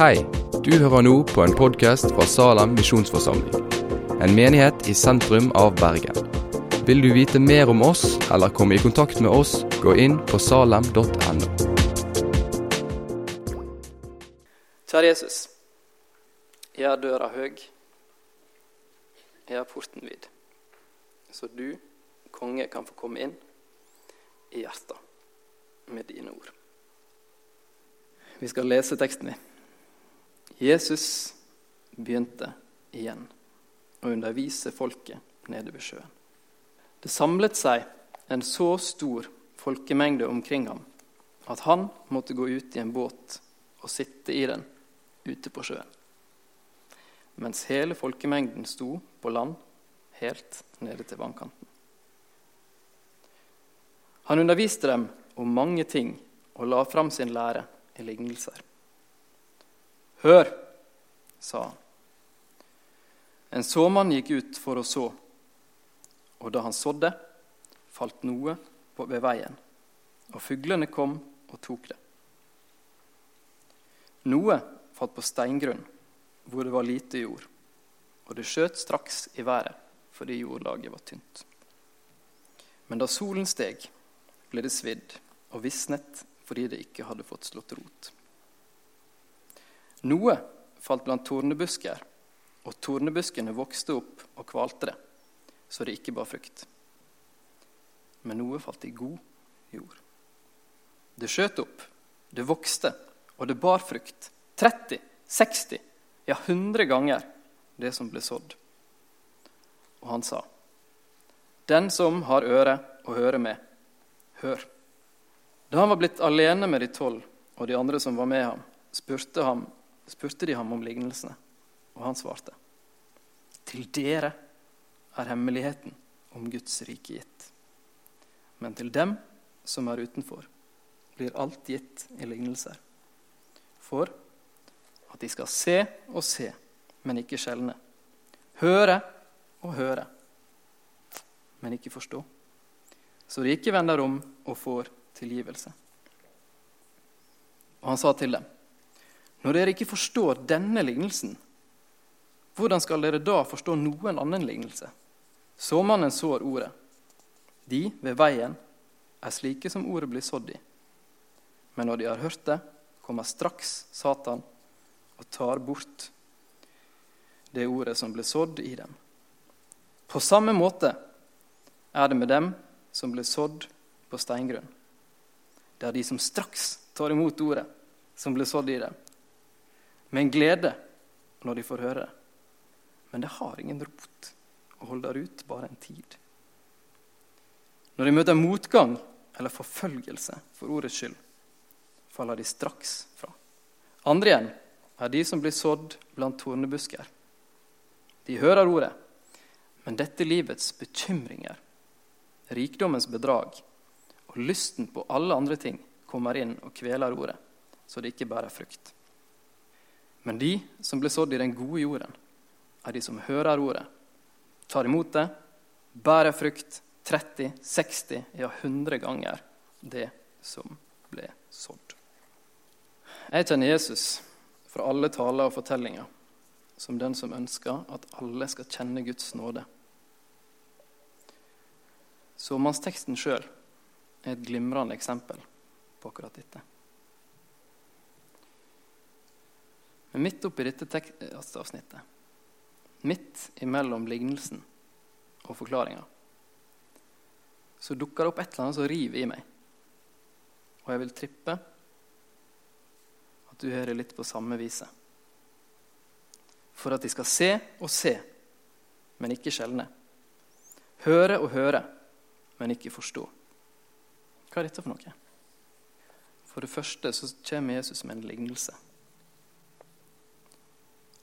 Hei, du hører nå på en podkast fra Salem misjonsforsamling. En menighet i sentrum av Bergen. Vil du vite mer om oss eller komme i kontakt med oss, gå inn på salem.no. Kjære Jesus. Har døra høg. Har porten vid. Så du, konge, kan få komme inn i hjertet med dine ord. Vi skal lese teksten din. Jesus begynte igjen å undervise folket nede ved sjøen. Det samlet seg en så stor folkemengde omkring ham at han måtte gå ut i en båt og sitte i den ute på sjøen, mens hele folkemengden sto på land helt nede til vannkanten. Han underviste dem om mange ting og la fram sin lære i lignelser. Hør, sa han. En såmann gikk ut for å så, og da han sådde, falt noe ved veien, og fuglene kom og tok det. Noe falt på steingrunn, hvor det var lite jord, og det skjøt straks i været fordi jordlaget var tynt. Men da solen steg, ble det svidd og visnet fordi det ikke hadde fått slått rot. Noe falt blant tornebusker, og tornebuskene vokste opp og kvalte det, så det ikke bar frukt. Men noe falt i god jord. Det skjøt opp, det vokste, og det bar frukt. 30, 60, ja 100 ganger det som ble sådd. Og han sa, Den som har øre å høre med, hør. Da han var blitt alene med de tolv og de andre som var med ham, spurte, spurte de ham om lignelsene, og han svarte. Til dere er hemmeligheten om Guds rike gitt. Men til dem som er utenfor, blir alt gitt i lignelser. For at de skal se og se, men ikke skjelne. Høre og høre, men ikke forstå. Så de ikke vender om og får tilgivelse. Og han sa til dem, når dere ikke forstår denne lignelsen, hvordan skal dere da forstå noen annen lignelse? Såmannen sår ordet. De ved veien er slike som ordet blir sådd i. Men når de har hørt det, kommer straks Satan og tar bort det ordet som ble sådd i dem. På samme måte er det med dem som ble sådd på steingrunn. Det er de som straks tar imot ordet som ble sådd i dem, med en glede når de får høre. Men det har ingen rot og holder ut bare en tid. Når de møter motgang eller forfølgelse for ordets skyld, faller de straks fra. Andre igjen er de som blir sådd blant tornebusker. De hører ordet, men dette livets bekymringer, rikdommens bedrag og lysten på alle andre ting kommer inn og kveler ordet, så det ikke bærer frukt. Men de som ble sådd i den gode jorden, er de som hører ordet, tar imot det, bærer frukt 30, 60, ja 100 ganger det som ble sådd. Jeg kjenner Jesus fra alle taler og fortellinger som den som ønsker at alle skal kjenne Guds nåde. Såmannsteksten sjøl er et glimrende eksempel på akkurat dette. Men midt oppi dette avsnittet, midt imellom lignelsen og forklaringa, så dukker det opp et eller annet som river i meg. Og jeg vil trippe at du hører litt på samme viset. For at de skal se og se, men ikke skjelne. Høre og høre, men ikke forstå. Hva er dette for noe? For det første så kommer Jesus med en lignelse.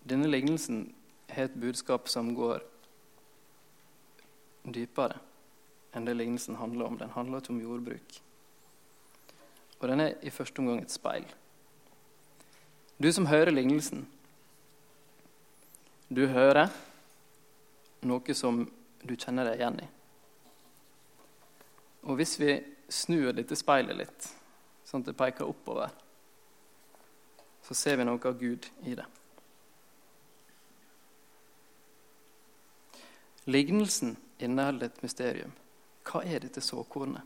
Denne lignelsen har et budskap som går dypere enn det lignelsen handler om. Den handler ikke om jordbruk. Og den er i første omgang et speil. Du som hører lignelsen, du hører noe som du kjenner deg igjen i. Og hvis vi snur dette speilet litt, sånn at det peker oppover, så ser vi noe av Gud i det. Lignelsen inneholder et mysterium. Hva er dette såkornet?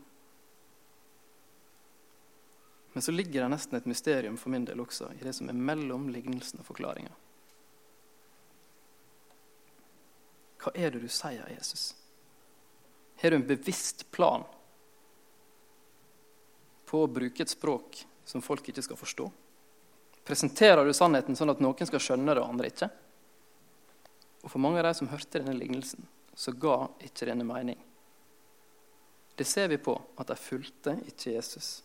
Men så ligger det nesten et mysterium for min del også i det som er mellom lignelsen og forklaringa. Hva er det du sier, Jesus? Har du en bevisst plan på å bruke et språk som folk ikke skal forstå? Presenterer du sannheten sånn at noen skal skjønne det, og andre ikke? Og for mange av de som hørte denne lignelsen, så ga ikke denne mening. Det ser vi på at de fulgte ikke Jesus.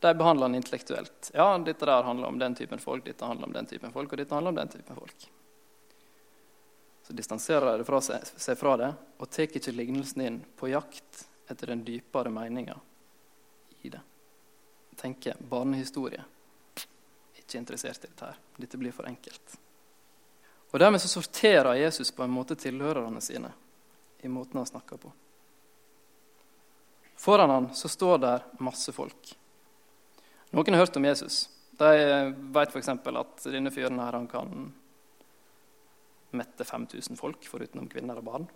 De behandler han intellektuelt. Ja, dette der handler om den typen folk, dette handler om den typen folk, og dette handler om den typen folk. Så distanserer de seg, seg fra det og tar ikke lignelsen inn på jakt etter den dypere meninga i det. Tenker barnehistorie. Ikke interessert i dette her. Dette blir for enkelt. Og Dermed så sorterer Jesus på en måte tilhørerne sine i måten han snakker på. Foran han så står der masse folk. Noen har hørt om Jesus. De vet f.eks. at denne fyren her han kan mette 5000 folk, foruten kvinner og barn.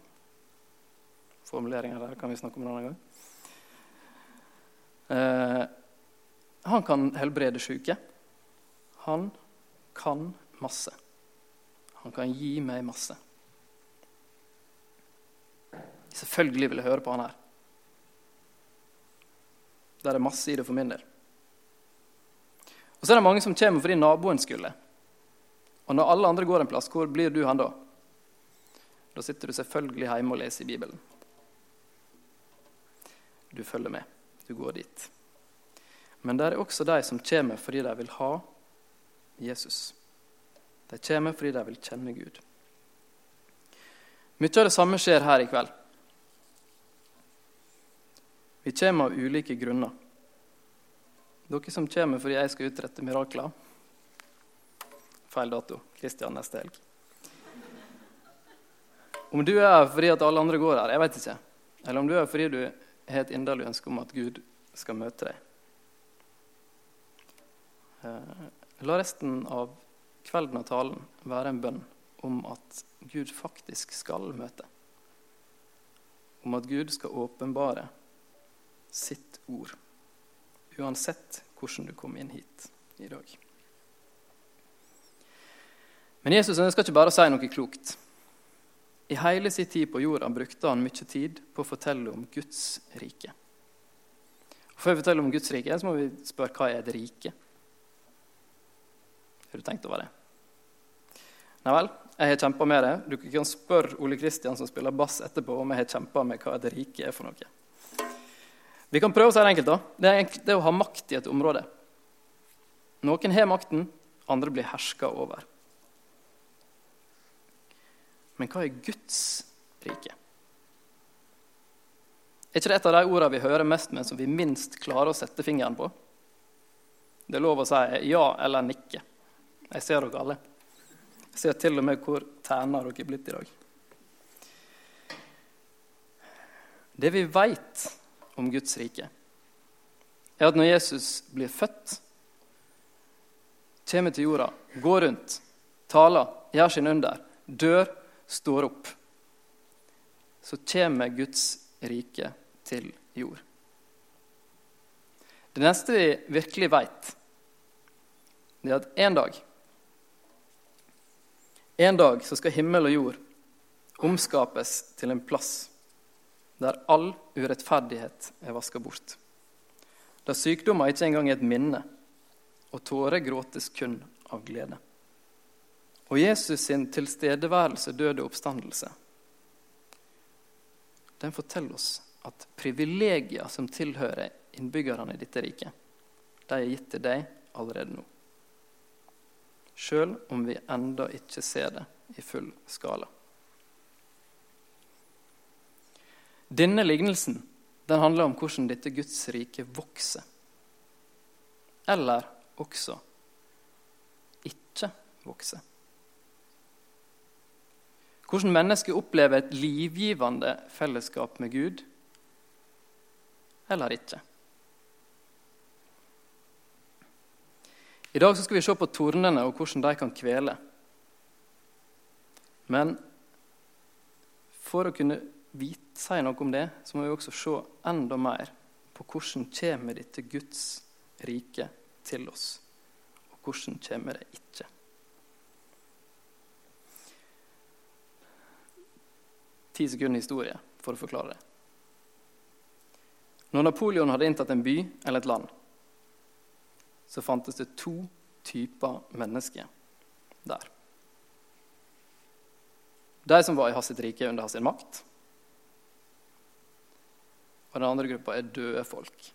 Formuleringer der kan vi snakke om en annen gang. Eh, han kan helbrede syke. Han kan masse. Han kan gi meg masse. Selvfølgelig vil jeg høre på han her. Der er masse i det for min del. Og så er det mange som kommer fordi naboen skulle. Og når alle andre går en plass, hvor blir du han da? Da sitter du selvfølgelig hjemme og leser i Bibelen. Du følger med. Du går dit. Men det er også de som kommer fordi de vil ha Jesus. De kommer fordi de vil kjenne Gud. Mye av det samme skjer her i kveld. Vi kommer av ulike grunner. Dere som kommer fordi jeg skal utrette mirakler. Feil dato. Kristian neste helg. Om du er her fordi at alle andre går her, jeg vet ikke. Eller om du er her fordi du har et inderlig ønske om at Gud skal møte deg. La resten av kvelden og talen være en bønn om at Gud faktisk skal møte. Om at Gud skal åpenbare sitt ord, uansett hvordan du kom inn hit i dag. Men Jesus ønsker ikke bare å si noe klokt. I hele sin tid på jorda brukte han mye tid på å fortelle om Guds rike. Før vi forteller om Guds rike, så må vi spørre hva er et rike. Har du tenkt over det? Nei vel, jeg har kjempa med det. Du kan spørre Ole Kristian som spiller bass etterpå, om jeg har kjempa med hva et rike er for noe. Vi kan prøve å si det enkelt. da. Det er, enkelt, det er å ha makt i et område. Noen har makten, andre blir herska over. Men hva er Guds rike? Er ikke det et av de ordene vi hører mest med, som vi minst klarer å sette fingeren på? Det er lov å si ja eller nikke. Jeg ser dere alle. Jeg ser til og med hvor terna dere er blitt i dag. Det vi veit om Guds rike, er at når Jesus blir født, kommer til jorda, går rundt, taler, gjør sin under, dør står opp, så kommer Guds rike til jord. Det neste vi virkelig veit, er at en dag En dag så skal himmel og jord omskapes til en plass der all urettferdighet er vaska bort. Der sykdommer ikke engang er et minne, og tårer gråtes kun av glede. Og Jesus sin tilstedeværelse, døde oppstandelse, den forteller oss at privilegier som tilhører innbyggerne i dette riket, de er gitt til deg allerede nå. Sjøl om vi enda ikke ser det i full skala. Denne lignelsen den handler om hvordan dette Guds rike vokser. Eller også ikke vokser. Hvordan mennesket opplever et livgivende fellesskap med Gud eller ikke. I dag skal vi se på tornene og hvordan de kan kvele. Men for å kunne vite, si noe om det, så må vi også se enda mer på hvordan kommer dette Guds rike til oss, og hvordan kommer det ikke. Ti sekunder historie for å forklare det. Når Napoleon hadde inntatt en by eller et land, så fantes det to typer mennesker der. De som var i hans rike under hans makt. Og den andre gruppa er døde folk.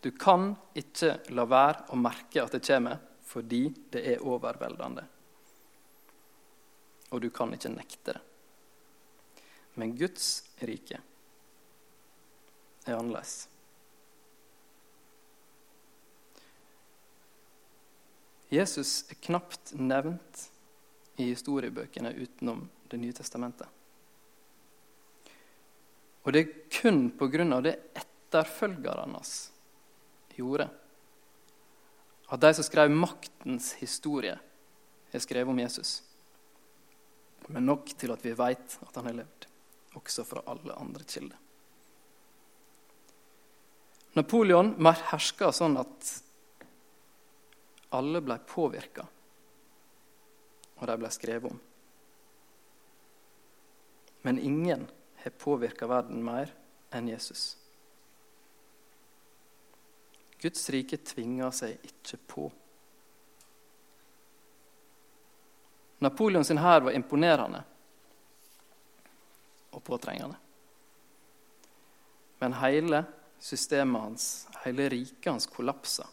Du kan ikke la være å merke at det kommer, fordi det er overveldende. Og du kan ikke nekte det. Men Guds rike er annerledes. Jesus er knapt nevnt i historiebøkene utenom Det nye testamentet. Og det er kun pga. det etterfølgerne hans gjorde, at de som skrev maktens historie, har skrevet om Jesus. Men nok til at vi vet at han har levd, også fra alle andre kilder. Napoleon mer herska sånn at alle ble påvirka, og de ble skrevet om. Men ingen har påvirka verden mer enn Jesus. Guds rike tvinger seg ikke på. Napoleon sin hær var imponerende og påtrengende. Men hele systemet hans, hele riket hans, kollapsa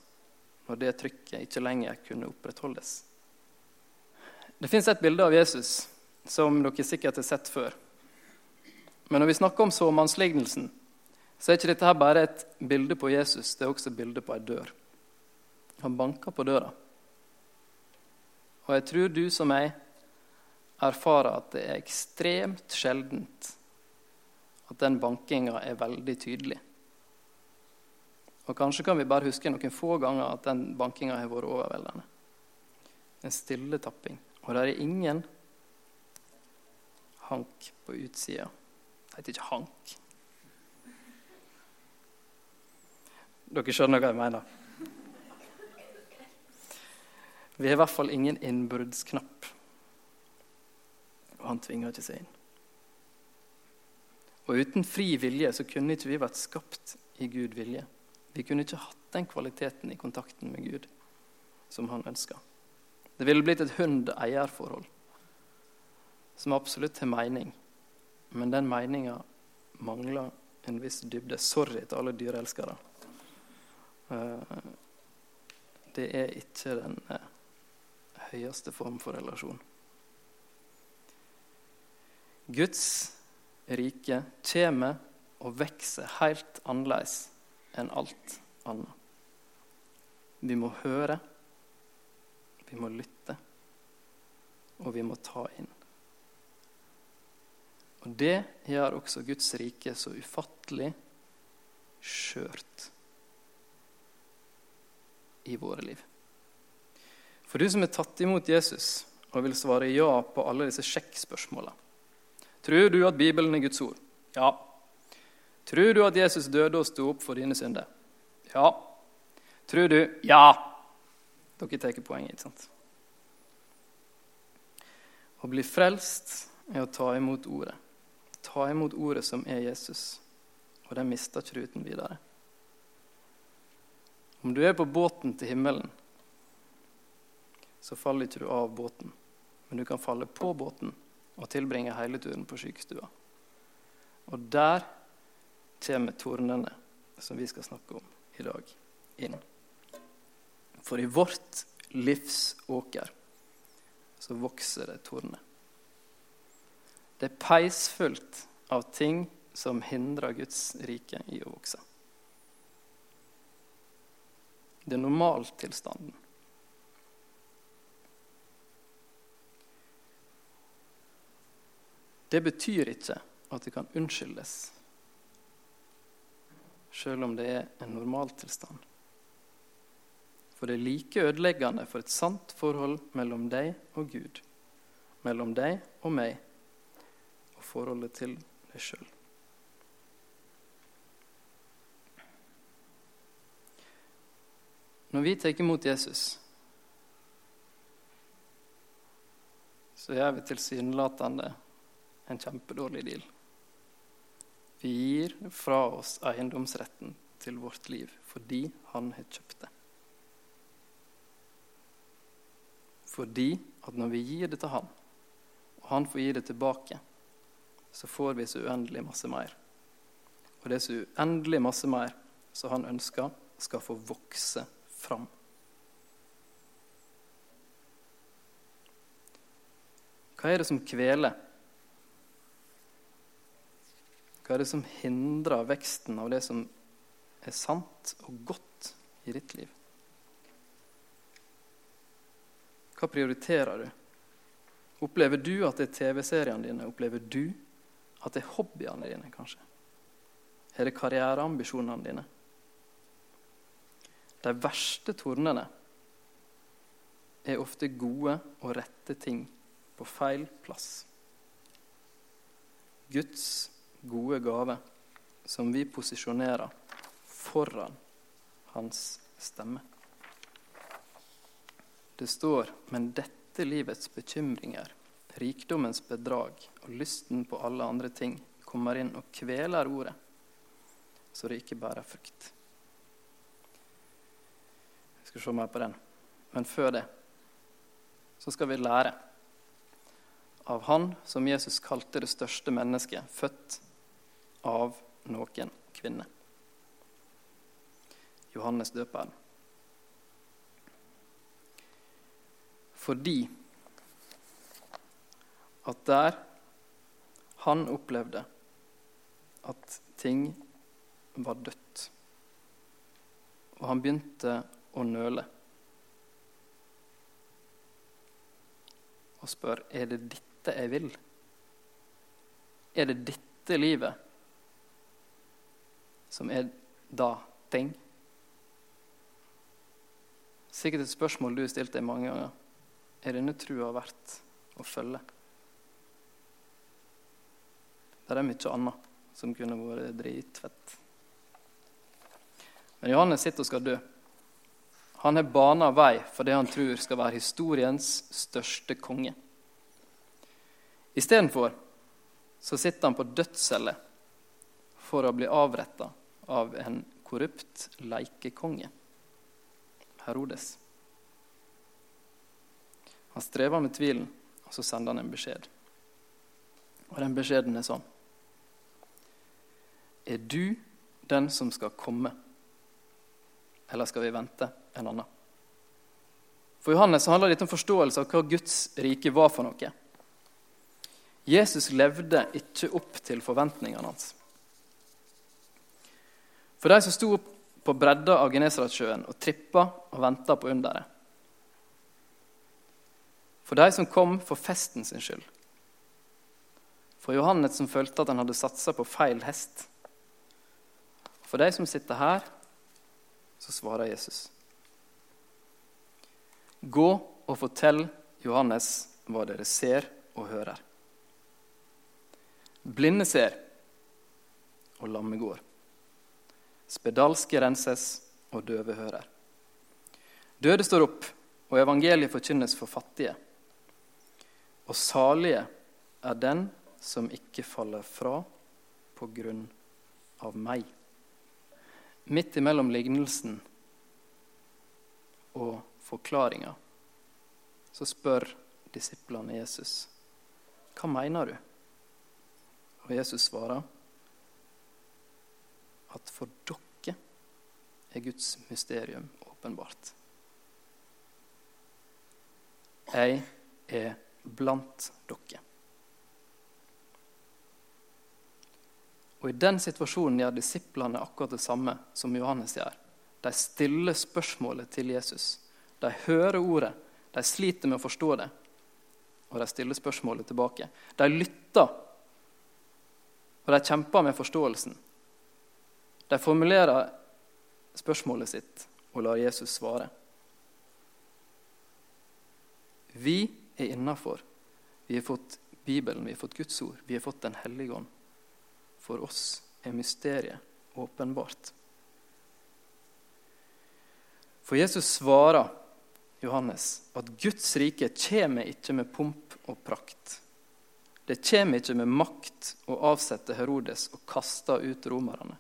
når det trykket ikke lenger kunne opprettholdes. Det fins et bilde av Jesus som dere sikkert har sett før. Men når vi snakker om såmannslignelsen, så er ikke dette her bare et bilde på Jesus, det er også et bilde på ei dør. Han banker på døra. Og jeg tror du som meg erfarer at det er ekstremt sjeldent at den bankinga er veldig tydelig. Og kanskje kan vi bare huske noen få ganger at den bankinga har vært overveldende. En stille tapping. Og det er ingen hank på utsida. Det heter ikke hank. Dere skjønner hva jeg mener. Vi har i hvert fall ingen innbruddsknapp. Og han tvinger ikke seg inn. Og uten fri vilje så kunne ikke vi vært skapt i Gud vilje. Vi kunne ikke hatt den kvaliteten i kontakten med Gud som han ønska. Det ville blitt et hund-eier-forhold som absolutt har mening, men den meninga mangler en viss dybde. Sorry til alle dyreelskere. Eh, det er ikke den eh, høyeste form for relasjon. Guds rike kommer og vokser helt annerledes enn alt annet. Vi må høre, vi må lytte, og vi må ta inn. Og det gjør også Guds rike så ufattelig skjørt i våre liv. For du som er tatt imot Jesus og vil svare ja på alle disse sjekkspørsmåla. Tror du at Bibelen er Guds ord? Ja. Tror du at Jesus døde og sto opp for dine synder? Ja. Tror du? Ja. Dere tar poenget, ikke sant? Å bli frelst er å ta imot ordet. Ta imot ordet som er Jesus, og det mister ikke uten videre. Om du er på båten til himmelen, så faller ikke du av båten, men du kan falle på båten og tilbringe hele turen på sykestua. Og der kommer tornene som vi skal snakke om i dag, inn. For i vårt livsåker så vokser det torner. Det er peisfullt av ting som hindrer Guds rike i å vokse. Det er normaltilstanden. Det betyr ikke at det kan unnskyldes sjøl om det er en normaltilstand. For det er like ødeleggende for et sant forhold mellom deg og Gud, mellom deg og meg, og forholdet til deg sjøl. Når vi tar imot Jesus, så gjør vi tilsynelatende en kjempedårlig deal. Vi gir fra oss eiendomsretten til vårt liv fordi han har kjøpt det. Fordi at når vi gir det til han, og han får gi det tilbake, så får vi så uendelig masse mer. Og det er så uendelig masse mer som han ønsker skal få vokse fram. Hva er det som kveler? Hva er det som hindrer veksten av det som er sant og godt i ditt liv? Hva prioriterer du? Opplever du at det er TV-seriene dine? Opplever du at det er hobbyene dine, kanskje? Er det karriereambisjonene dine? De verste tornene er ofte gode og rette ting på feil plass. Guds gode gave som vi posisjonerer foran hans stemme. Det står, men dette livets bekymringer, rikdommens bedrag og lysten på alle andre ting kommer inn og kveler ordet, så det ikke bærer frukt. Vi skal se mer på den. Men før det så skal vi lære av Han som Jesus kalte det største mennesket, født av noen kvinne. Johannes døperen. Fordi at der han opplevde at ting var dødt, og han begynte å nøle og spør er det dette jeg vil. Er det dette livet som er da ting? Sikkert et spørsmål du har stilt deg mange ganger. Er denne trua verdt å følge? Det er mye annet som kunne vært dritfett. Men Johannes sitter og skal dø. Han har bana vei for det han tror skal være historiens største konge. Istedenfor så sitter han på dødscelle for å bli avretta av en korrupt leikekonge. Herodes. Han strever med tvilen, og så sender han en beskjed. Og den beskjeden er sånn Er du den som skal komme, eller skal vi vente en annen? For Johannes handler litt om forståelse av hva Guds rike var for noe. Jesus levde ikke opp til forventningene hans. For de som sto på bredda av Genesaretsjøen og trippa og venta på underet. For de som kom for festen sin skyld. For Johannes som følte at han hadde satsa på feil hest. For de som sitter her, så svarer Jesus. Gå og fortell Johannes hva dere ser og hører. Blinde ser, og lamme går. Spedalske renses, og døve hører. Døde står opp, og evangeliet forkynnes for fattige. Og salige er den som ikke faller fra på grunn av meg. Midt imellom lignelsen og forklaringa så spør disiplene Jesus hva mener du? Og Jesus svarer at for dere er Guds mysterium åpenbart. Jeg er blant dere. Og I den situasjonen gjør disiplene akkurat det samme som Johannes gjør. De stiller spørsmålet til Jesus. De hører ordet, de sliter med å forstå det, og de stiller spørsmålet tilbake. De lytter, og de kjemper med forståelsen. De formulerer spørsmålet sitt og lar Jesus svare. Vi er innafor. Vi har fått Bibelen, vi har fått Guds ord, vi har fått Den hellige ånd. For oss er mysteriet åpenbart. For Jesus svarer Johannes at Guds rike kommer ikke med pomp og prakt. Det kommer ikke med makt å avsette Herodes og kaste ut romerne.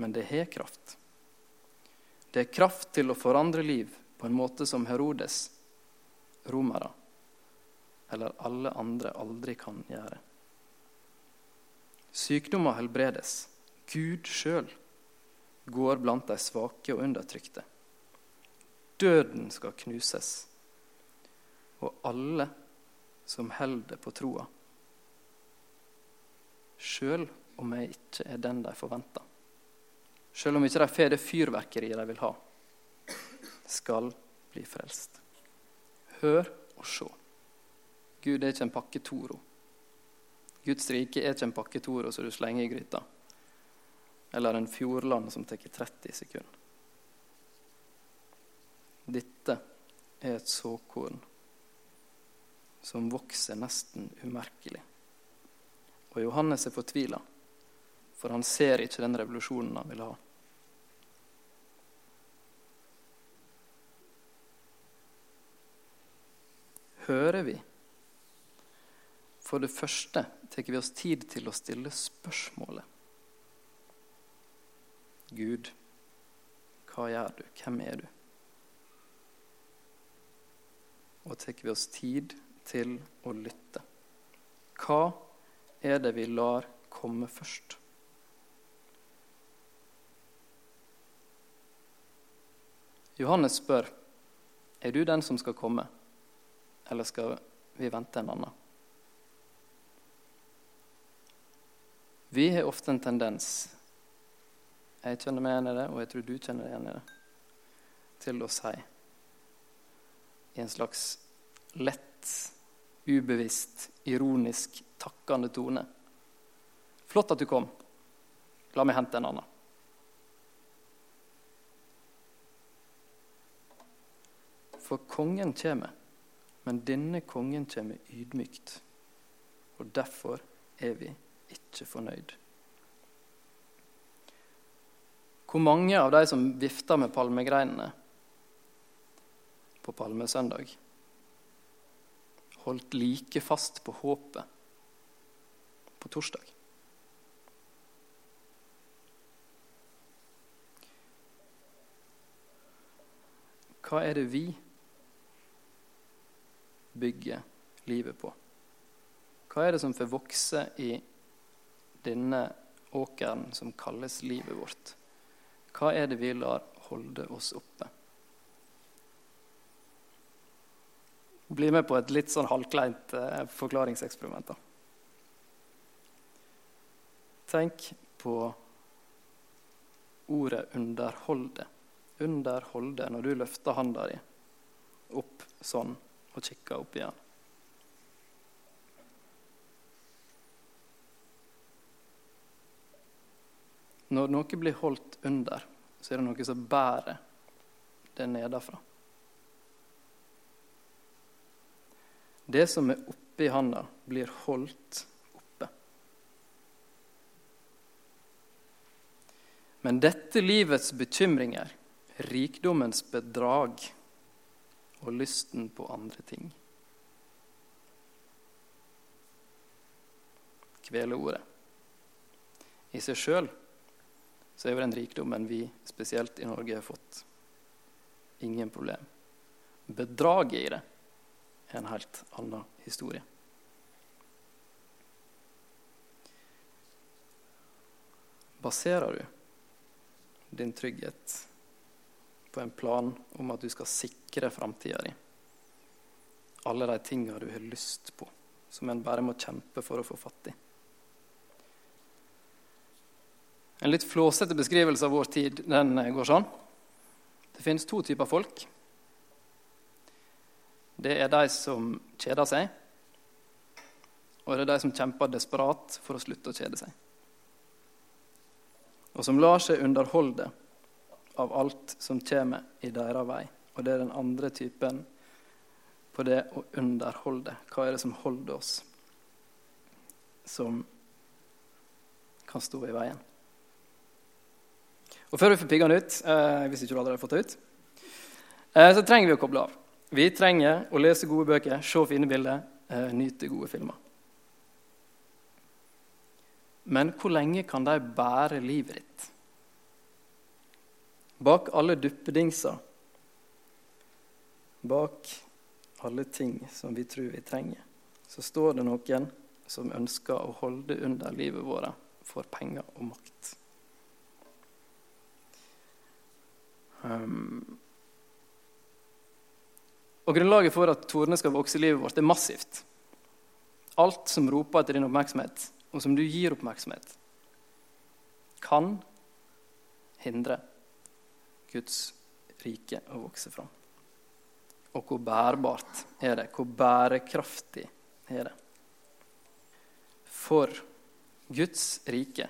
Men det har kraft. Det er kraft til å forandre liv på en måte som Herodes, romere eller alle andre aldri kan gjøre. Sykdommer helbredes. Gud sjøl går blant de svake og undertrykte. Døden skal knuses, og alle som holder på troa. Sjøl om jeg ikke er den de forventer. Sjøl om ikke de får det fyrverkeriet de vil ha, skal bli frelst. Hør og se. Gud er ikke en pakke Toro. Guds rike er ikke en pakke Toro som du slenger i gryta. Eller en fjordland som tar 30 sekunder. Dette er et såkorn som vokser nesten umerkelig. Og Johannes er fortvila, for han ser ikke den revolusjonen han vil ha. Hører vi? For det første tar vi oss tid til å stille spørsmålet. Gud, hva gjør du? Hvem er du? Og tar vi oss tid til å lytte. Hva er det vi lar komme først? Johannes spør er du den som skal komme, eller skal vi vente en annen? Vi har ofte en tendens jeg kjenner meg igjen i det, og jeg tror du kjenner deg igjen i det, til å si i en slags lett, ubevisst, ironisk, takkende tone Flott at du kom. La meg hente en annen. For kongen kommer, men denne kongen kommer ydmykt. Og derfor er vi ikke fornøyd. Hvor mange av de som vifter med palmegreinene på palmesøndag, holdt like fast på håpet på torsdag? Hva er det vi bygger livet på? Hva er det som får vokse i denne åkeren som kalles livet vårt? Hva er det vi lar holde oss oppe? Bli med på et litt sånn halvkleint eh, forklaringseksperiment. da. Tenk på ordet 'underholde'. Underholde når du løfter handa di opp sånn og kikke opp igjen. Når noe blir holdt under, så er det noe som bærer det nedenfra. Det som er oppi handa, blir holdt oppe. Men dette livets bekymringer, rikdommens bedrag og lysten på andre ting Kveleordet. I seg sjøl er jo den rikdommen vi spesielt i Norge har fått, ingen problem. Bedraget i det er en helt annen historie. Baserer du din trygghet på en plan om at du skal sikre framtida di? Alle de tinga du har lyst på, som en bare må kjempe for å få fatt i? En litt flåsete beskrivelse av vår tid den går sånn. Det finnes to typer folk. Det er de som kjeder seg, og det er de som kjemper desperat for å slutte å kjede seg. Og som lar seg underholde av alt som kommer i deres vei. Og det er den andre typen på det å underholde. Hva er det som holder oss, som kan stå i veien? Og Før vi får piggene ut, eh, hvis ikke du allerede har fått det ut, eh, så trenger vi å koble av. Vi trenger å lese gode bøker, se fine bilder, eh, nyte gode filmer. Men hvor lenge kan de bære livet ditt? Bak alle duppedingser, bak alle ting som vi tror vi trenger, så står det noen som ønsker å holde under livet vårt for penger og makt. Um, og Grunnlaget for at tordene skal vokse i livet vårt, er massivt. Alt som roper etter din oppmerksomhet, og som du gir oppmerksomhet, kan hindre Guds rike å vokse fram. Og hvor bærbart er det? Hvor bærekraftig er det? For Guds rike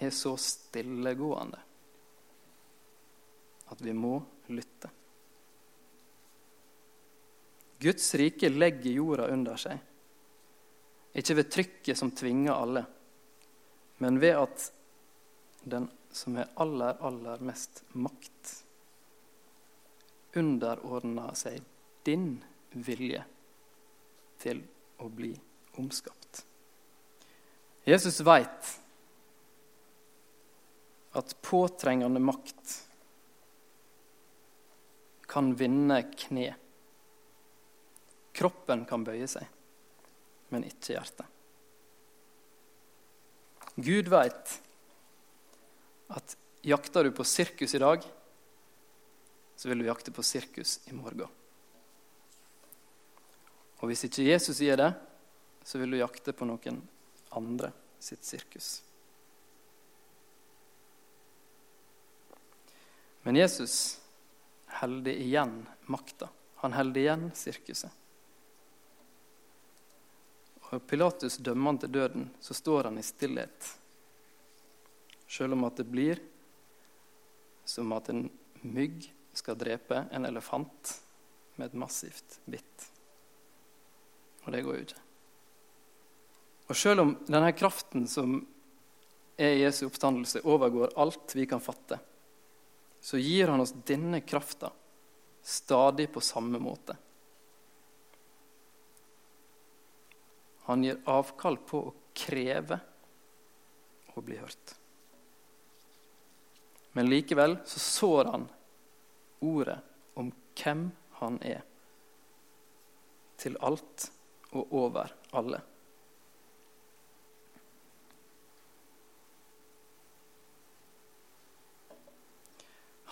er så stillegående at vi må lytte. Guds rike legger jorda under seg. Ikke ved trykket som tvinger alle, men ved at den som er aller, aller mest makt, underordner seg din vilje til å bli omskapt. Jesus veit at påtrengende makt kan vinne kne. Kroppen kan bøye seg, men ikke hjertet. Gud veit at jakter du på sirkus i dag, så vil du jakte på sirkus i morgen. Og hvis ikke Jesus sier det, så vil du jakte på noen andre sitt sirkus. Men Jesus holder igjen makta. Han holder igjen sirkuset. Og Pilatus dømmer han til døden, så står han i stillhet. Selv om at det blir som at en mygg skal drepe en elefant med et massivt bitt. Og det går jo ikke. Og selv om denne kraften som er Jesu oppstandelse, overgår alt vi kan fatte, så gir han oss denne krafta stadig på samme måte. Han gir avkall på å kreve å bli hørt. Men likevel så sår han ordet om hvem han er, til alt og over alle.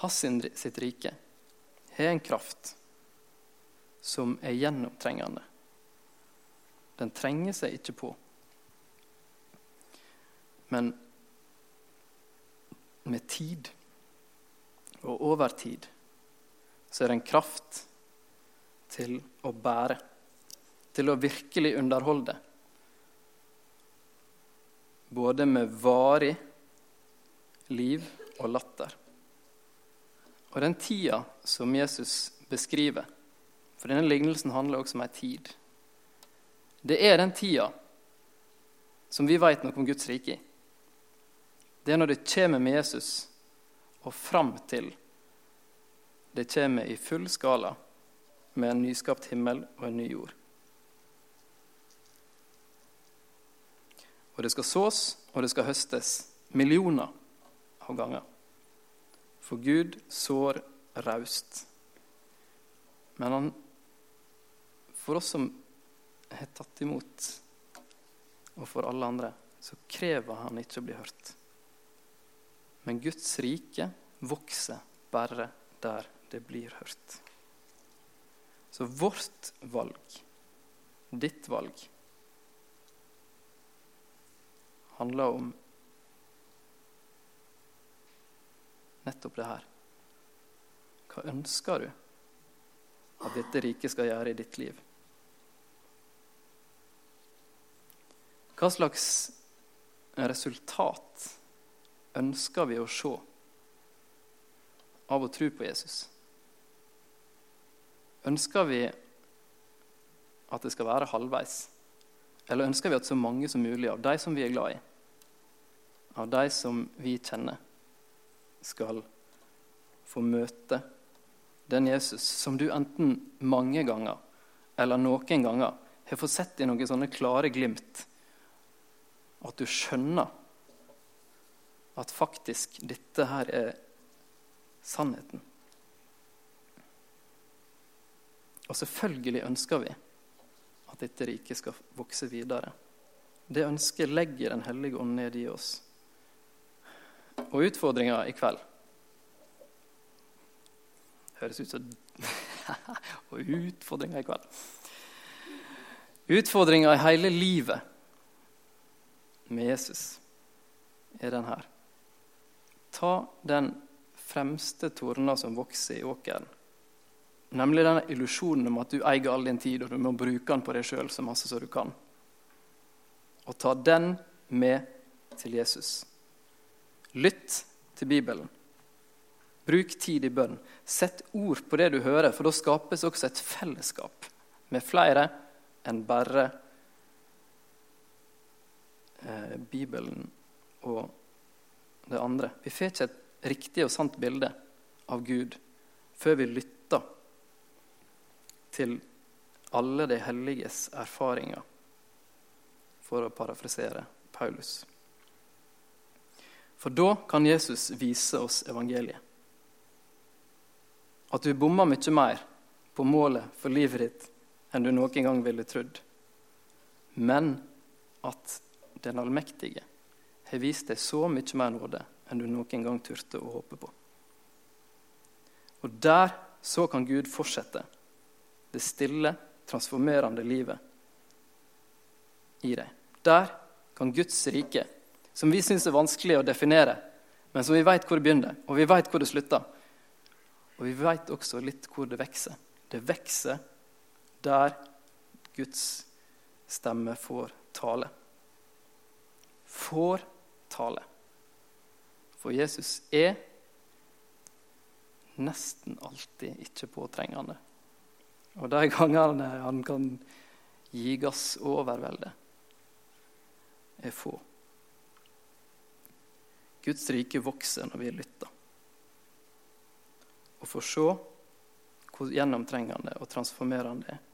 Hans sitt rike har en kraft som er gjennomtrengende. Den trenger seg ikke på. Men med tid og over tid så er det en kraft til å bære, til å virkelig underholde. Både med varig liv og latter. Og den tida som Jesus beskriver, for denne lignelsen handler også om ei tid Det er den tida som vi vet noe om Guds rike i. Det er når det kommer med Jesus, og fram til det kommer i full skala med en nyskapt himmel og en ny jord. Og det skal sås, og det skal høstes millioner av ganger. For Gud sår raust. Men han, for oss som har tatt imot, og for alle andre, så krever han ikke å bli hørt. Men Guds rike vokser bare der det blir hørt. Så vårt valg, ditt valg, handler om nettopp det her. Hva ønsker du at dette riket skal gjøre i ditt liv? Hva slags resultat ønsker vi å se av å tro på Jesus? Ønsker vi at det skal være halvveis? Eller ønsker vi at så mange som mulig av de som vi er glad i, av de som vi kjenner, skal få møte den Jesus som du enten mange ganger eller noen ganger har fått sett i noen sånne klare glimt, at du skjønner at faktisk dette her er sannheten. Og selvfølgelig ønsker vi at dette riket skal vokse videre. Det ønsket legger Den hellige ånd ned i oss. Og utfordringa i kveld Høres ut som Og utfordringa i kveld. Utfordringa i hele livet med Jesus er den her. Ta den fremste torna som vokser i åkeren. Nemlig denne illusjonen om at du eier all din tid, og du må bruke den på deg sjøl så masse som du kan. Og ta den med til Jesus. Lytt til Bibelen. Bruk tid i bønn. Sett ord på det du hører, for da skapes også et fellesskap med flere enn bare eh, Bibelen og det andre. Vi får ikke et riktig og sant bilde av Gud før vi lytter til alle de helliges erfaringer, for å parafrasere Paulus. For da kan Jesus vise oss evangeliet. At du bommer mye mer på målet for livet ditt enn du noen gang ville trodd. Men at den allmektige har vist deg så mye mer nåde enn du noen gang turte å håpe på. Og der så kan Gud fortsette det stille, transformerende livet i deg. Der kan Guds rike, som vi syns er vanskelig å definere, men som vi veit hvor det begynner, og vi veit hvor det slutter, og vi veit også litt hvor det vokser. Det vokser der Guds stemme får tale. Får tale. For Jesus er nesten alltid ikke påtrengende. Og de gangene han kan gi gass og overvelde, er få. Guds rike vokser når vi lytter. Og får se hvor gjennomtrengende og transformerende det er.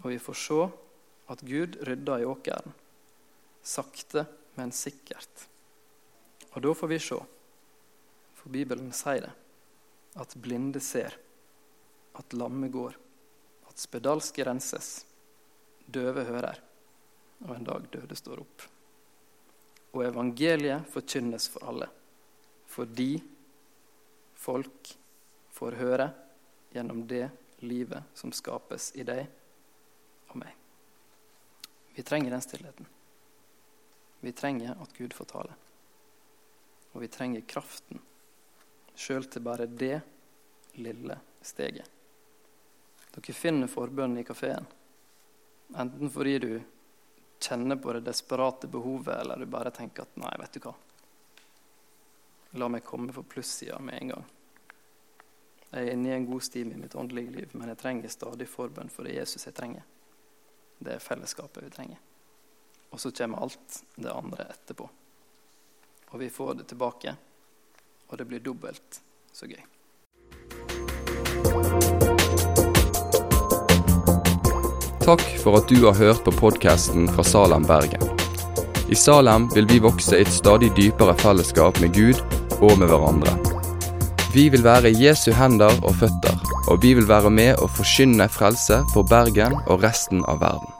Og vi får se at Gud rydder i åkeren, sakte, men sikkert. Og da får vi se, for Bibelen sier det, at blinde ser, at lamme går, at spedalske renses, døve hører, og en dag døde står opp. Og evangeliet forkynnes for alle, fordi folk får høre gjennom det livet som skapes i deg og meg. Vi trenger den stillheten. Vi trenger at Gud får tale. Og vi trenger kraften sjøl til bare det lille steget. Dere finner forbønn i kafeen. Enten fordi du kjenner på det desperate behovet, eller du bare tenker at nei, vet du hva. La meg komme på plussida med en gang. Jeg er inne i en god stim i mitt åndelige liv, men jeg trenger stadig forbønn for det Jesus jeg trenger. Det er fellesskapet vi trenger. Og så kommer alt det andre etterpå. Og vi får det tilbake, og det blir dobbelt så gøy. Takk for at du har hørt på podkasten fra Salem, Bergen. I Salem vil vi vokse i et stadig dypere fellesskap med Gud og med hverandre. Vi vil være Jesu hender og føtter, og vi vil være med og forkynne frelse for Bergen og resten av verden.